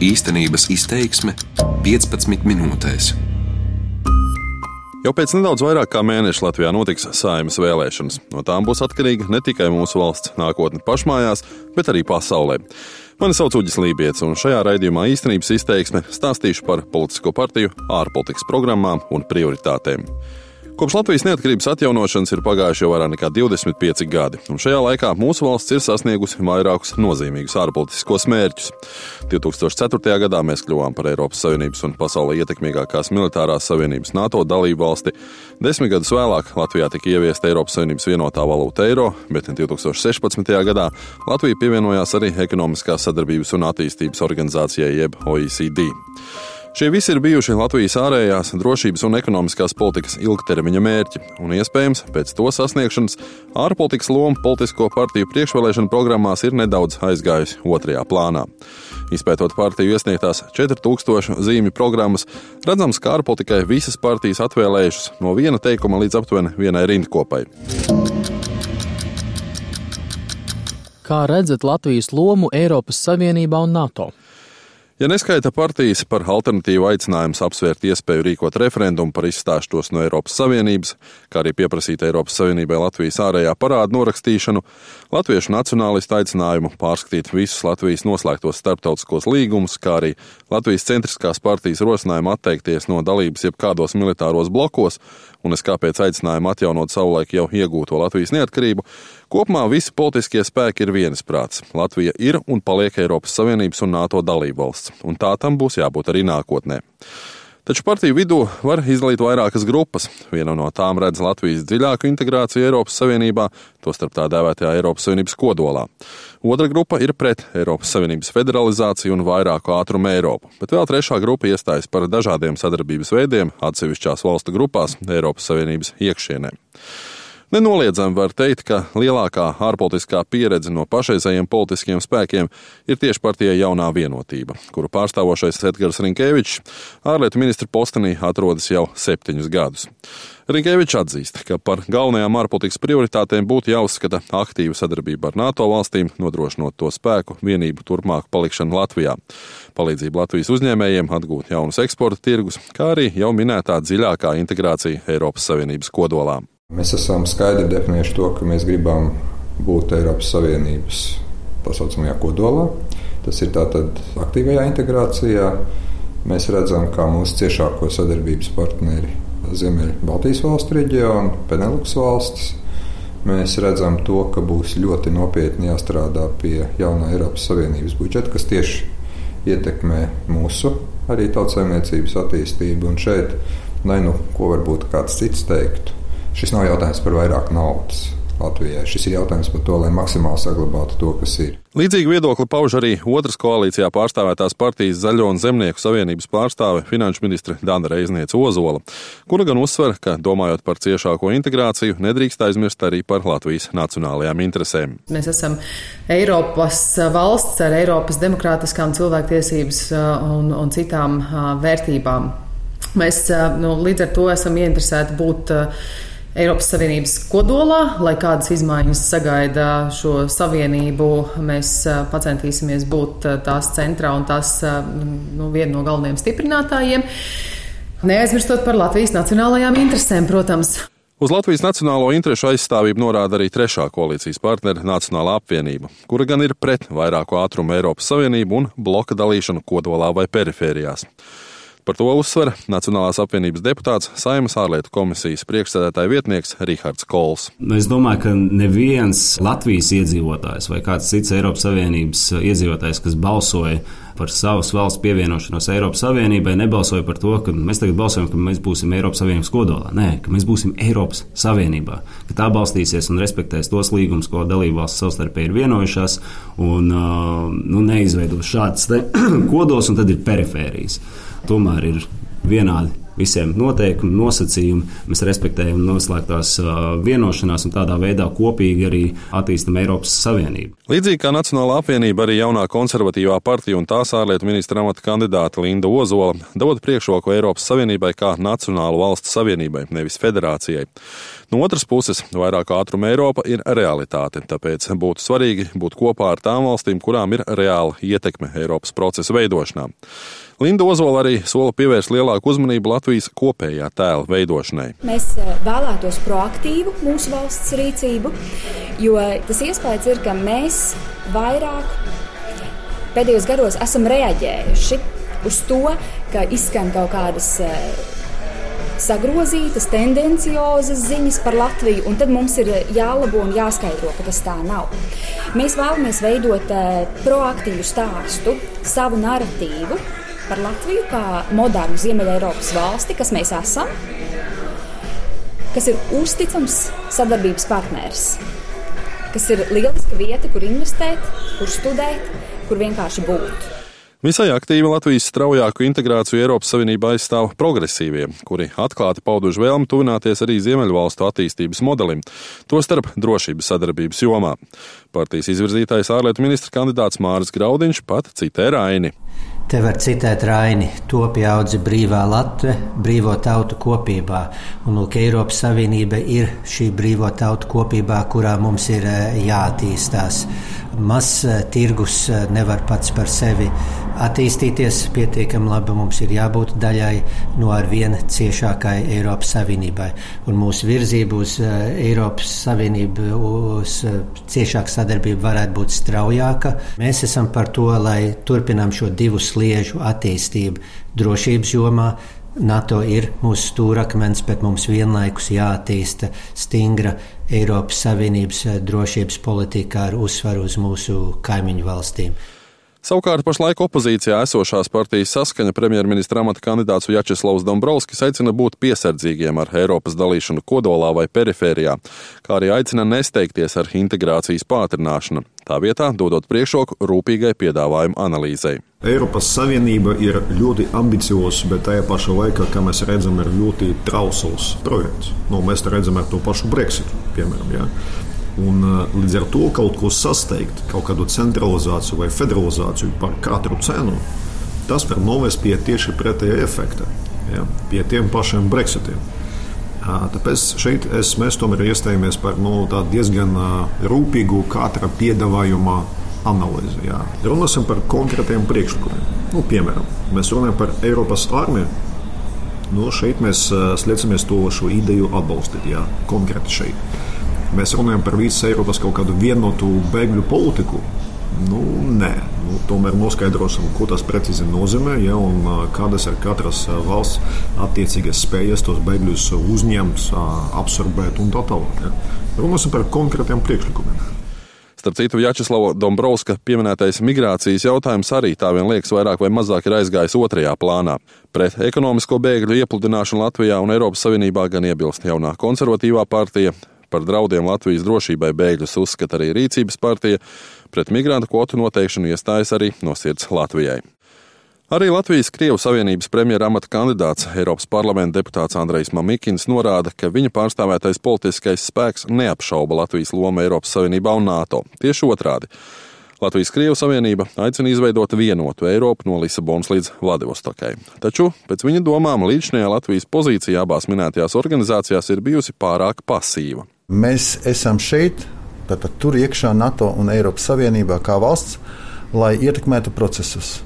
Īstenības izteiksme 15 minūtēs. Jau pēc nedaudz vairāk kā mēneša Latvijā notiks saimas vēlēšanas. No tām būs atkarīga ne tikai mūsu valsts nākotne pašmājās, bet arī pasaulē. Mani sauc Uģis Lībijams, un šajā raidījumā īstenības izteiksme stāstīšu par politisko partiju, ārpolitikas programmām un prioritātēm. Kopš Latvijas neatkarības atjaunošanas ir pagājuši jau vairāk nekā 25 gadi, un šajā laikā mūsu valsts ir sasniegusi vairākus nozīmīgus ārpolitiskos mērķus. 2004. gadā mēs kļuvām par Eiropas Savienības un pasaulē ietekmīgākās militārās savienības NATO dalību valsti. Desmit gadus vēlāk Latvijā tika ieviesta Eiropas Savienības vienotā valūta eiro, bet 2016. gadā Latvija pievienojās arī Ekonomiskās sadarbības un attīstības organizācijai jeb OECD. Šie visi ir bijuši Latvijas ārējās drošības un ekonomiskās politikas ilgtermiņa mērķi, un iespējams pēc to sasniegšanas ārpolitikas loma politisko partiju priekšvēlēšanu programmās ir nedaudz aizgājusi otrajā plānā. Izpētot partiju iesniegtās 4000 zīmju programmas, redzams, ka ārpolitikai visas partijas atvēlējušas no viena teikuma līdz aptuveni vienai rindkopai. Kā redzat Latvijas lomu Eiropas Savienībā un NATO? Ja neskaita partijas par alternatīvu aicinājumu apsvērt iespēju rīkot referendumu par izstāšanos no Eiropas Savienības, kā arī pieprasīt Eiropas Savienībai Latvijas ārējā parāda norakstīšanu, latviešu nacionālistu aicinājumu pārskatīt visus Latvijas noslēgtos starptautiskos līgumus, kā arī Latvijas centriskās partijas rosinājumu atteikties no dalības jebkādos militāros blokos un es kāpēc aicinājumu atjaunot savulaik jau iegūto Latvijas neatkarību, kopumā visi politiskie spēki ir viensprāts. Latvija ir un paliek Eiropas Savienības un NATO dalībvalsts, un tā tam būs jābūt arī nākotnē. Taču partiju vidū var izdalīt vairākas grupas. Viena no tām redz Latvijas dziļāku integrāciju Eiropas Savienībā, tostarp tā dēvētajā Eiropas Savienības kodolā. Otra grupa ir pret Eiropas Savienības federalizāciju un vairāku ātrumu Eiropu, bet vēl trešā grupa iestājas par dažādiem sadarbības veidiem atsevišķās valstu grupās Eiropas Savienības iekšienē. Nenoliedzami var teikt, ka lielākā ārpolitiskā pieredze no pašreizējiem politiskiem spēkiem ir tieši partijai jaunā vienotība, kuru pārstāvošais Edgars Rinkēvičs ārlietu ministra postenī atrodas jau septiņus gadus. Rinkēvičs atzīst, ka par galvenajām ārpolitikas prioritātēm būtu jāuzskata aktīva sadarbība ar NATO valstīm, nodrošinot to spēku vienību turpmāku palikšanu Latvijā, palīdzību Latvijas uzņēmējiem atgūt jaunus eksporta tirgus, kā arī jau minētā dziļākā integrācija Eiropas Savienības kodolā. Mēs esam skaidri definējuši to, ka mēs gribam būt Eiropas Savienības tā saucamajā kodolā. Tas ir tātad aktīvajā integrācijā. Mēs redzam, kā mūsu ciešāko sadarbības partneri Ziemeļ-Baltijas valstu reģionu, Peneluks valstis. Mēs redzam to, ka būs ļoti nopietni jāstrādā pie jaunā Eiropas Savienības budžeta, kas tieši ietekmē mūsu arī tautsēmniecības attīstību. Un šeit, lai nu ko varbūt kāds cits teiktu, Šis nav jautājums par vairāk naudas. Latvijai. Šis ir jautājums par to, lai maksimāli saglabātu to, kas ir. Līdzīgi viedokli pauž arī otras koalīcijā pārstāvētās partijas Zaļo un Zemnieku savienības pārstāve finanšu ministre Dana Reizniece Ozola, kura gan uzsver, ka domājot par ciešāko integrāciju, nedrīkst aizmirst arī par Latvijas nacionālajām interesēm. Mēs esam Eiropas valsts ar Eiropas demokrātiskām cilvēktiesības un, un citām vērtībām. Mēs nu, līdz ar to esam ieinteresēti būt Eiropas Savienības kodolā, lai kādas izmaiņas sagaida šo savienību, mēs centīsimies būt tās centrā un tās nu, viena no galvenajiem stiprinātājiem. Neaizmirstot par Latvijas nacionālajām interesēm, protams. Uz Latvijas nacionālo interešu aizstāvību norāda arī trešā koalīcijas partnere Nacionālā apvienība, kura gan ir pret vairāku ātrumu Eiropas Savienību un bloka dalīšanu kodolā vai perifērijās. Par to uzsver Nacionālās apvienības deputāts Saimas ārlietu komisijas priekšsēdētāja vietnieks Rihards Kols. Es domāju, ka neviens Latvijas iedzīvotājs vai kāds cits Eiropas Savienības iedzīvotājs, kas balsoja par savas valsts pievienošanos Eiropas Savienībai, nebalsoja par to, ka mēs tagad balsojam, ka mēs būsim Eiropas Savienības kodolā. Nē, ka mēs būsim Eiropas Savienībā, ka tā balstīsies un respektēs tos līgumus, ko dalībvalstis savstarpēji ir vienojušās, un nu, neizveidos šādas kodols, un tad ir perifērijas tomēr ir vienādi visiem noteikumi, nosacījumi. Mēs respektējam noslēgtās vienošanās un tādā veidā kopīgi arī attīstam Eiropas Savienību. Līdzīgi kā Nacionālā apvienība, arī jaunā konservatīvā partija un tās ārlietu ministra amata kandidāte Linda Ozola dod priekšroku Eiropas Savienībai kā Nacionālu valstu savienībai, nevis federācijai. No otras puses, vairāk ātruma Eiropa ir realitāte, tāpēc būtu svarīgi būt kopā ar tām valstīm, kurām ir reāla ietekme Eiropas procesa veidošanā. Linda Ozola arī sola pievērst lielāku uzmanību Latvijas kopējā tēla veidošanai. Mēs eh, vēlētos proaktīvu mūsu valsts rīcību, jo tas iespējas ir, ka mēs vairāk pēdējos gados esam reaģējuši uz to, ka izskan kaut kādas eh, sagrozītas, tendenciozas ziņas par Latviju, un tad mums ir jālabo un jāskaidro, ka tas tā nav. Mēs vēlamies veidot eh, proaktīvu stāstu, savu narratīvu, par Latviju kā modernu Ziemeļ-Eiropas valsti, kas mēs esam, kas ir uzticams sadarbības partneris, kas ir lieliska vieta, kur investēt, kur studēt, kur vienkārši būt. Visai aktīvi Latvijas straujāku integrāciju Eiropas Savienībā aizstāv progresīvie, kuri atklāti pauduši vēlmi tuvināties arī Ziemeļvalstu attīstības modelim, tostarp drošības sadarbības jomā. Partijas izvirzītais ārlietu ministra kandidāts Māris Graudiņš pat citē Raini. Te var citēt Raini, topi audzi brīvā Latvija, brīvo tautu kopībā. Un, lūk, Eiropas Savienība ir šī brīvo tautu kopībā, kurā mums ir eh, jāattīstās. Mazs eh, tirgus eh, nevar pats par sevi attīstīties pietiekami labi. Mums ir jābūt daļai no ar vien ciešākai Eiropas Savienībai. Un mūsu virzība uz Eiropas Savienību, uz ciešāku sadarbību varētu būt straujāka. Mēs esam par to, lai turpinām šo divu sliežu attīstību drošības jomā. NATO ir mūsu stūrakmens, bet mums vienlaikus jāattīsta stingra Eiropas Savienības drošības politika ar uzsvaru uz mūsu kaimiņu valstīm. Savukārt pašlaik opozīcijā esošās partijas saskaņa premjerministra amata kandidāts Vjačeslavs Dombrovskis aicina būt piesardzīgiem ar Eiropas dalīšanu kodolā vai perifērijā, kā arī aicina nesteigties ar integrācijas pātrināšanu, tā vietā dodot priekšroku rūpīgai piedāvājuma analīzei. Eiropas Savienība ir ļoti ambiciozs, bet tajā pašā laikā, kā mēs redzam, ir ļoti trausls projekts. Nu, mēs redzam ar to pašu Brexitu, piemēram. Ja? Un, līdz ar to kaut ko sasteigt, kaut kādu centralizāciju vai federalizāciju par katru cenu, tas var novest pie tieši pretēja efekta, ja, pie tiem pašiem Brexitiem. Tāpēc šeit es, mēs tomēr iestājāmies par nu, diezgan rūpīgu katra piedāvājuma analīzi. Jā. Runāsim par konkrētiem priekšlikumiem. Nu, piemēram, mēs runājam par Eiropas armiju. Nu, šeit mēs slēdzamies to ideju atbalstīt, jā, konkrēti šeit mēs runājam par visas Eiropas kaut kādu vienotu bēgļu politiku. Nu, nē, nu, tomēr noskaidrosim, ko tas precīzi nozīmē ja, un kādas ir katras valsts attiecīgas spējas tos bēgļus uzņemt, absorbēt un tā tālāk. Ja. Runāsim par konkrētiem priekšlikumiem. Starp citu, Vjačeslava Dombrovska pieminētais migrācijas jautājums arī tā vien liekas vairāk vai mazāk ir aizgājis otrajā plānā. Pret ekonomisko bēgļu iepludināšanu Latvijā un Eiropas Savienībā gan iebilst jaunā konservatīvā partija, Par draudiem Latvijas drošībai bēgļus uzskata arī Rīcības partija, pret migrantu kvotu noteikšanu iestājas arī no sirds Latvijai. Arī Latvijas Krievu Savienības premjera amata kandidāts Eiropas parlamenta deputāts Andrejs Mamikins norāda, ka viņa pārstāvētais politiskais spēks neapšauba Latvijas lomu Eiropas Savienībā un NATO. Tieši otrādi. Latvijas Krievu Savienība aicina izveidot vienotu Eiropu no Lisabonas līdz Vladivostokai. Taču, pēc viņa domām, līdzinājā Latvijas pozīcija abās minētajās organizācijās ir bijusi pārāk pasīva. Mēs esam šeit, tātad tur iekšā NATO un Eiropas Savienībā kā valsts, lai ietekmētu procesus.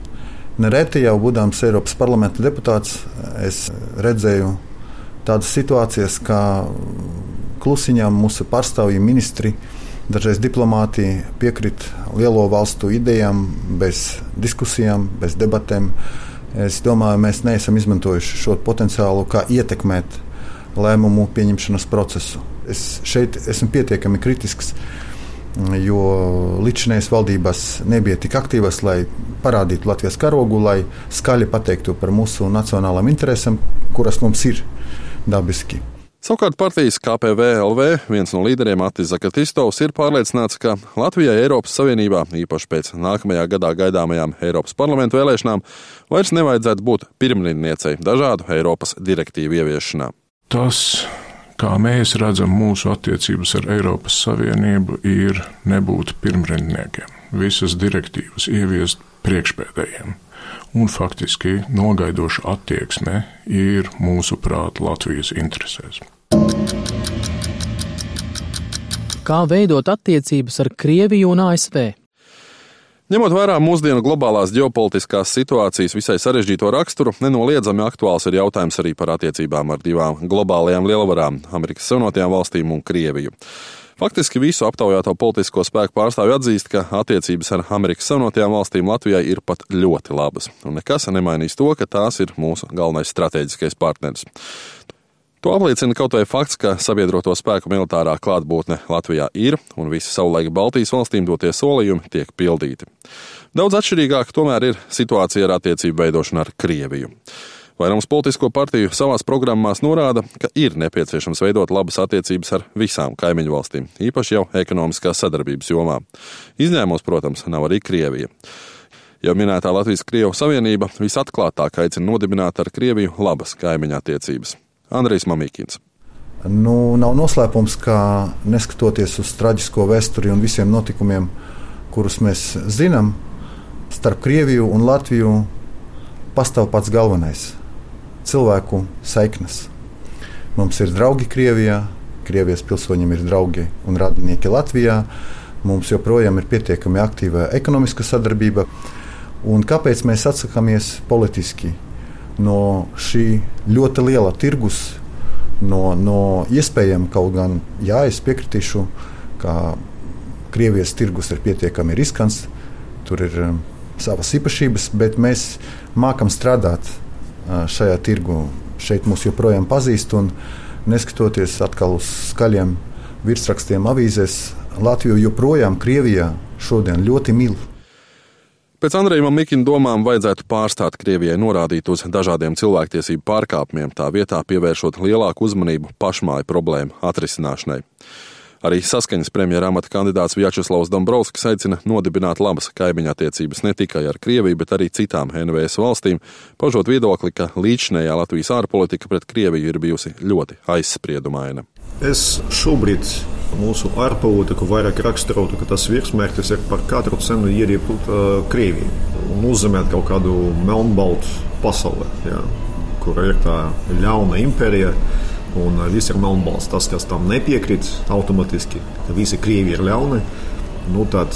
Nereti jau būdams Eiropas parlamenta deputāts, es redzēju tādas situācijas, kā klusiņām mūsu pārstāvji ministri, dažreiz diplomāti piekrit lielo valstu idejām, bez diskusijām, bez debatēm. Es domāju, mēs neesam izmantojuši šo potenciālu, kā ietekmēt lēmumu pieņemšanas procesu. Es šeit esmu pietiekami kritisks, jo līdzinājās valdībās nebija tik aktīvas, lai parādītu Latvijas karogu, lai skaļi pateiktu par mūsu nacionālām interesēm, kuras mums ir dabiski. Savukārt partijas KPVLV viens no līderiem Atis Zakatistovs ir pārliecināts, ka Latvijai Eiropas Savienībā, īpaši pēc nākamajā gadā gaidāmajām Eiropas parlamentu vēlēšanām, vairs nevajadzētu būt pirmrindniecei dažādu Eiropas direktīvu ieviešanā. Tas, kā mēs redzam mūsu attiecības ar Eiropas Savienību, ir nebūt pirmrindniekiem. Visas direktīvas ieviest priekšpēdējiem. Un faktiski nogaidoša attieksme ir mūsuprāt Latvijas interesēs. Kā veidot attiecības ar Krieviju un ASV? Ņemot vērā mūsdienu globālās ģeopolitiskās situācijas visai sarežģīto raksturu, nenoliedzami aktuāls ir jautājums arī par attiecībām ar divām globālajām lielvarām - Amerikas Savienotajām valstīm un Krieviju. Faktiski visu aptaujāto politisko spēku pārstāvju atzīst, ka attiecības ar Amerikas Savienotajām valstīm Latvijai ir pat ļoti labas, un nekas nemainīs to, ka tās ir mūsu galvenais strateģiskais partneris. To apliecina kaut vai fakts, ka sabiedroto spēku militārā klātbūtne Latvijā ir, un visi savulaik Baltijas valstīm dotie solījumi tiek pildīti. Daudz atšķirīgāk tomēr ir situācija ar attiecību veidošanu ar Krieviju. Vairums politisko partiju savās programmās norāda, ka ir nepieciešams veidot labas attiecības ar visām kaimiņu valstīm, īpaši jau ekonomiskās sadarbības jomā. Izņēmums, protams, nav arī Krievija. Jau minētā Latvijas-Krievu savienība visatklātāk aicina nodibināt ar Krieviju labas kaimiņa attiecības. Andrejs Mamīkins. Nu, nav noslēpums, ka neskatoties uz traģisko vēsturi un visiem notikumiem, kurus mēs zinām, starp Krieviju un Latviju pastāv pats galvenais - cilvēku saiknes. Mums ir draugi Krievijā, Krievijas pilsoņiem ir draugi un radinieki Latvijā. Mums joprojām ir pietiekami aktīva ekonomiska sadarbība. Un kāpēc mēs atsakāmies politiski no šī ļoti liela tirgus, no, no iespējām, kaut gan jā, es piekritīšu, ka Krievijas tirgus ir pietiekami riskants, tur ir um, savas īpašības, bet mēs mākam strādāt uh, šajā tirgu. Šeit mūs joprojām pazīst, un neskatoties atkal uz skaļiem virsrakstiem avīzēs, Latviju joprojām Krievijā šodien ļoti mīl. Pēc Andreja Mikina domām vajadzētu pārstāt Krievijai norādīt uz dažādiem cilvēktiesību pārkāpumiem, tā vietā pievēršot lielāku uzmanību pašmāju problēmu atrisināšanai. Arī saskaņas premjera amata kandidāts Vjačeslavs Dombrovskis aicina nodibināt labas kaimiņa attiecības ne tikai ar Krieviju, bet arī citām NVS valstīm, paužot viedokli, ka līdzinējā Latvijas ārpolitika pret Krieviju ir bijusi ļoti aizspriedumaina. Es šobrīd mūsu ārpolitiku vairāk raksturotu, ka tas virsmērķis ir par katru cenu ierieput uh, Krieviju un uzzīmēt kaut kādu melnbaltu pasauli, jā, kur ir tā ļauna impērija. Un viss ir melnbalts. Tas, kas tam nepiekrīt, automātiski visi krievi ir ļauni. Nu, tad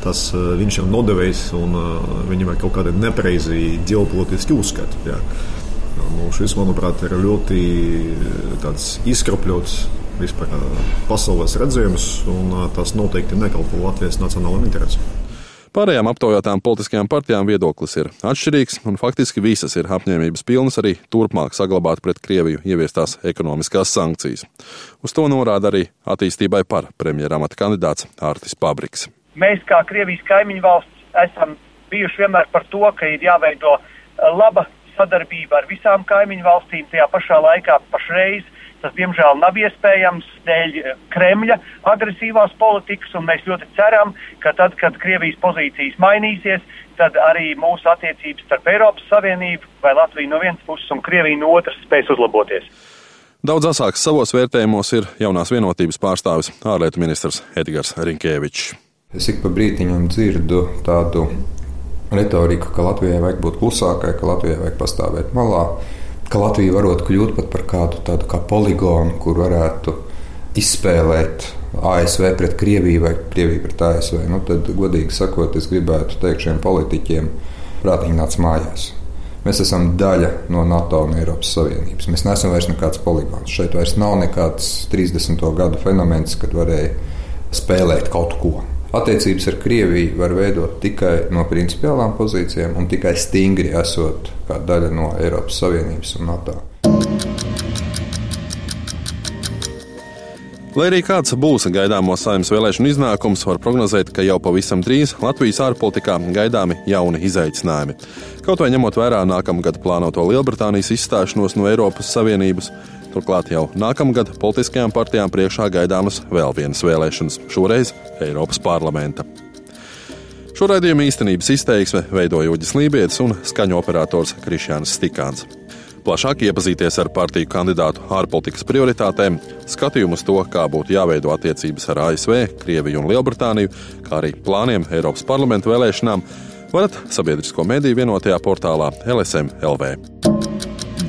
tas uh, viņš ir nodevējis un uh, viņam ir kaut kādi nepareizi ģeopolitiski uzskati. Jā. Nu, šis, manuprāt, ir ļoti izkropļots vispār pasaules redzējums, un tas noteikti nekalpo Latvijas nacionālajiem interesēm. Pārējām aptaujātām politiskajām partijām viedoklis ir atšķirīgs, un faktiski visas ir apņēmības pilnas arī turpmāk saglabāt pret Krieviju ieviestās ekonomiskās sankcijas. Uz to norāda arī attīstībai par premjeramata kandidāts Ārtis Pabriks. Mēs, kā Krievijas kaimiņu valsts, esam bijuši vienmēr par to, ka ir jāveido laba sadarbība ar visām kaimiņu valstīm, tajā pašā laikā pašreiz Tas, diemžēl, nav iespējams dēļ eh, Kremļa agresīvās politikas, un mēs ļoti ceram, ka tad, kad Krievijas pozīcijas mainīsies, tad arī mūsu attiecības starp Eiropas Savienību vai Latviju no vienas puses un Krieviju no otras spēs uzlaboties. Daudz asāks savos vērtējumos ir jaunās vienotības pārstāvis ārlietu ministrs Edgars Rinkēvičs. Es ik pa brītiņam dzirdu tādu retoriku, ka Latvijai vajag būt klusākai, ka Latvijai vajag pastāvēt malā ka Latvija varētu kļūt par kādu tādu kā poligonu, kur varētu izspēlēt ASV pret Krieviju vai Krieviju pret ASV. Nu, tad, godīgi sakot, es gribētu teikt šiem politiķiem, prātīgi nāc mājās. Mēs esam daļa no NATO un Eiropas Savienības. Mēs neesam vairs nekāds poligons. Šeit vairs nav nekāds 30. gadu fenomens, kad varēja spēlēt kaut ko. Attiecības ar Krieviju var veidot tikai no principiālām pozīcijām un tikai stingri esot kā daļa no Eiropas Savienības un NATO. Lai arī kāds būs gaidāmo saimnes vēlēšanu iznākums, var prognozēt, ka jau pavisam drīz Latvijas ārpolitikā gaidāmi jauni izaicinājumi. Kaut vai ņemot vērā nākamgad plānoto Lielbritānijas izstāšanos no Eiropas Savienības, Turklāt jau nākamgad politiskajām partijām priekšā gaidāmas vēl vienas vēlēšanas, šoreiz Eiropas parlamenta. Šo raidījumu īstenības izteiksme veidoja Uģis Lībijams un skaņu operators Krišjāns Stikāns. Plašāk iepazīties ar partiju kandidātu ārpolitikas prioritātēm, skatījumu uz to, kā būtu jāveido attiecības ar ASV, Krieviju un Lielbritāniju, kā arī plāniem Eiropas parlamentu vēlēšanām, varat sabiedrisko mediju vienotajā portālā LSM LV.